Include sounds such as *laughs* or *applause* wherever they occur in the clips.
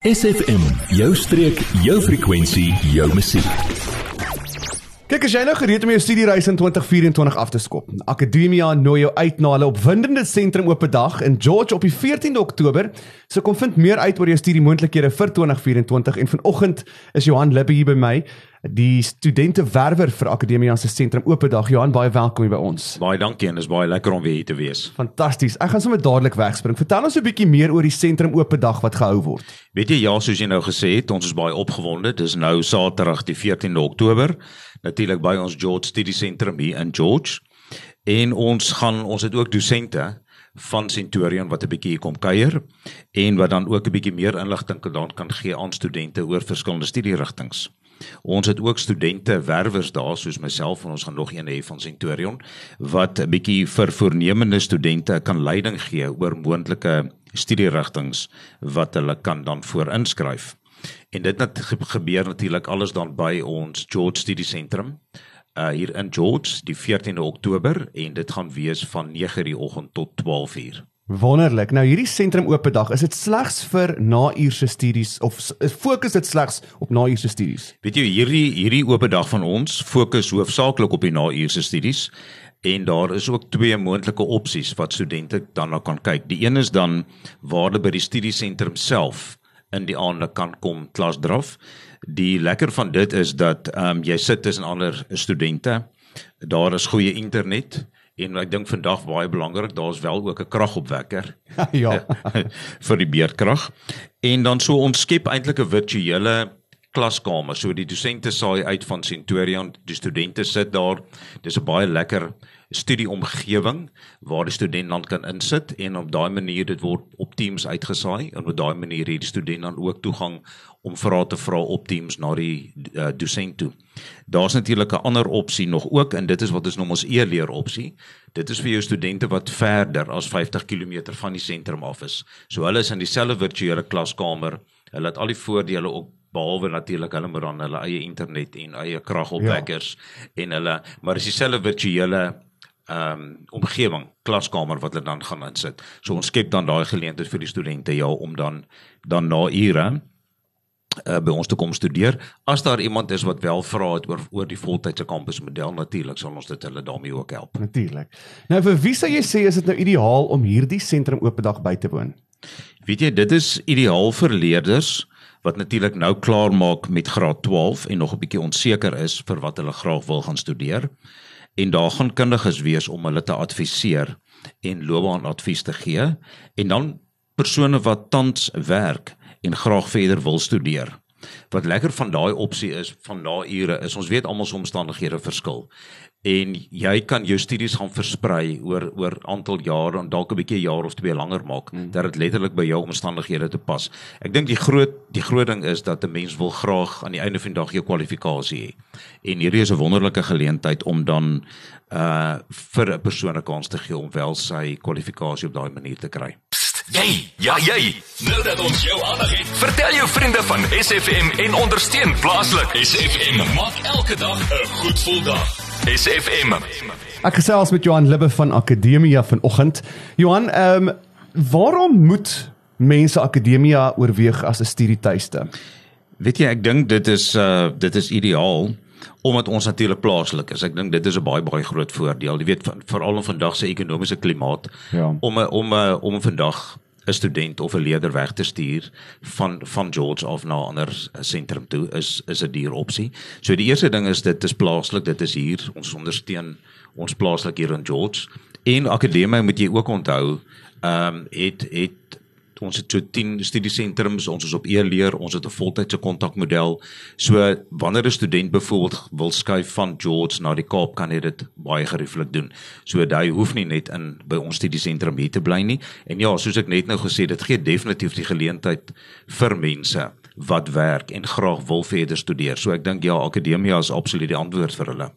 SFM, jou streek, jou frekwensie, jou musiek. Kyk as jy nou gereed om jou studiereis in 2024 af te skop. Akademia nooi jou uit na hulle opwindende sentrum oop dag in George op die 14de Oktober. So kom vind meer uit oor jou studiemoontlikhede vir 2024 en vanoggend is Johan Libbe hier by my, die studente werwer vir Akademia se sentrum oop dag. Johan, baie welkom hier by ons. Baie dankie en dit is baie lekker om weer hier te wees. Fantasties. Ek gaan sommer dadelik wegspring. Vertel ons 'n bietjie meer oor die sentrum oop dag wat gehou word. Weet jy ja, soos jy nou gesê het, ons is baie opgewonde. Dis nou Saterdag die 14de Oktober, natuurlik by ons George Study Sentrum hier in George. En ons gaan ons het ook dosente van Centurion wat 'n bietjie hier kom kuier en wat dan ook 'n bietjie meer inligting kan kan gee aan studente oor verskillende studierigtinge. Ons het ook studente werwers daar soos myself en ons gaan nog een hê van Centurion wat 'n bietjie vir voornemende studente kan leiding gee oor moontlike studierigtinge wat hulle kan dan voorinskryf. En dit het gebeur natuurlik alles dan by ons George Study Sentrum uh hier in George die 14de Oktober en dit gaan wees van 9:00 die oggend tot 12:00. Wonderlik. Nou hierdie sentrum oop dag, is dit slegs vir nauurse studies of fokus dit slegs op nauurse studies? Weet jy hierdie hierdie oop dag van ons fokus hoofsaaklik op die nauurse studies en daar is ook twee moontlike opsies wat studente dan na kan kyk. Die een is dan waar hulle by die studiesentrum self in die aande kan kom klas draf. Die lekker van dit is dat ehm um, jy sit tussen ander studente. Daar is goeie internet en ek dink vandag baie belangrik, daar's wel ook 'n kragopwekker. *laughs* ja. *laughs* vir die beerdkrag. En dan so ons skep eintlik 'n virtuele klaskamer. So die dosente saai uit van Centurion, die studente sit daar. Dis 'n baie lekker studieomgewing waar die student dan kan insit en op daai manier dit word op Teams uitgesaai en op daai manier het die student dan ook toegang om vrae te vra op Teams na die uh, dosent toe. Daar's natuurlik 'n ander opsie nog ook en dit is wat ons noem ons e-leer opsie. Dit is vir jou studente wat verder as 50 km van die sentrum af is. So hulle is in dieselfde virtuele klaskamer. Hulle het al die voordele op behalwe natuurlik hulle moet dan hulle eie internet en eie kragopwekkers ja. en hulle maar is dieselfde virtuele ehm um, omgewing klaskamer wat hulle dan gaan insit. So ons skep dan daai geleentheid vir die studente ja om dan dan na ure uh, by ons te kom studeer. As daar iemand is wat wel vra het oor oor die voltydse kampusmodel natuurlik sal ons dit hulle daarmee ook help. Natuurlik. Nou vir wie sou jy sê is dit nou ideaal om hierdie sentrum oop dag by te woon? Weet jy, dit is ideaal vir leerders wat natuurlik nou klaar maak met graad 12 en nog 'n bietjie onseker is vir wat hulle graag wil gaan studeer en daar gaan kundiges wees om hulle te adviseer en loopbaanadvies te gee en dan persone wat tans werk en graag verder wil studeer. Wat lekker van daai opsie is van daai ure is ons weet almal se omstandighede verskil en jy kan jou studies gaan versprei oor oor aantal jare en dalk 'n bietjie jaar of twee langer maak hmm. dat dit letterlik by jou omstandighede te pas. Ek dink die groot die groot ding is dat 'n mens wil graag aan die einde van die dag jou kwalifikasie hê. En hierdie is 'n wonderlike geleentheid om dan uh vir 'n persoon 'n kans te gee om wel sy kwalifikasie op daai manier te kry. Jy, ja jy. Nou dat ons jou aandag het, vertel jou vriende van SFM en ondersteun plaaslik. SFM maak elke dag 'n goed gevoel dag. SFM. Ek gesels met Johan Libbe van Akademia vanoggend. Johan, ehm um, waarom moet mense Akademia oorweeg as 'n studietuiste? Weet jy, ek dink dit is uh dit is ideaal omdat ons natuurlik plaaslik is. Ek dink dit is 'n baie baie groot voordeel. Jy weet veral in vandag se ekonomiese klimaat ja. om om om vandag 'n student of 'n leerder weg te stuur van van George of na 'n ander sentrum toe is is 'n duur opsie. So die eerste ding is dit is plaaslik, dit is hier. Ons ondersteun ons plaaslik hier in George. En akademie moet jy ook onthou, ehm um, het het ons het so 10 studiesentrums, ons is op e-leer, ons het 'n voltydse kontakmodel. So wanneer 'n student byvoorbeeld wil skuif van George na die Kaap, kan hy dit baie gerieflik doen. So hy hoef nie net in by ons studiesentrum hier te bly nie. En ja, soos ek net nou gesê, dit gee definitief die geleentheid vir mense wat werk en graag wil verder studeer. So ek dink ja, akademia is absoluut die antwoord vir hulle.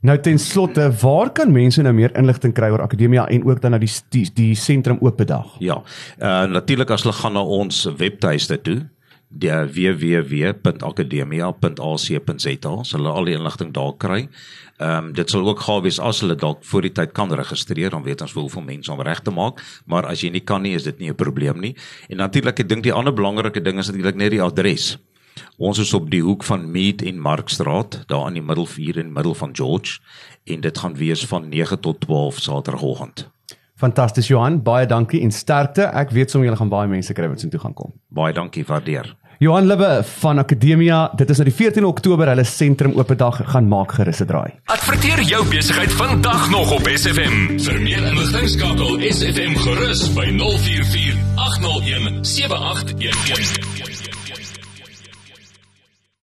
Nou ten slotte, waar kan mense nou meer inligting kry oor Akademia en ook dan na die die, die sentrum oop dag? Ja. Uh natuurlik as hulle gaan na ons webtuiste toe die www.akademia.ac.za sal hulle al die inligting daar kry. Ehm um, dit sal ook gawe wees as hulle dalk voor die tyd kan registreer, dan weet ons hoeveel mense om reg te maak, maar as jy nie kan nie, is dit nie 'n probleem nie. En natuurlik, ek dink die ander belangrike ding is natuurlik net die adres. Ons is op die hoek van Mead en Markstraat, daar in die middel vier in middel van George en dit gaan wees van 9 tot 12 Saterdagoggend. Fantasties Johan, baie dankie en sterkte. Ek weet sommer julle gaan baie mense kry wat soontoe gaan kom. Baie dankie, waardeer. Johan Libbe van Akademia, dit is nou die 14 Oktober hulle sentrum oop dag gaan maak gerus se draai. Adverteer jou besigheid vandag nog op SFM. Vir meer inligting skakel SFM gerus by 044 801 7811.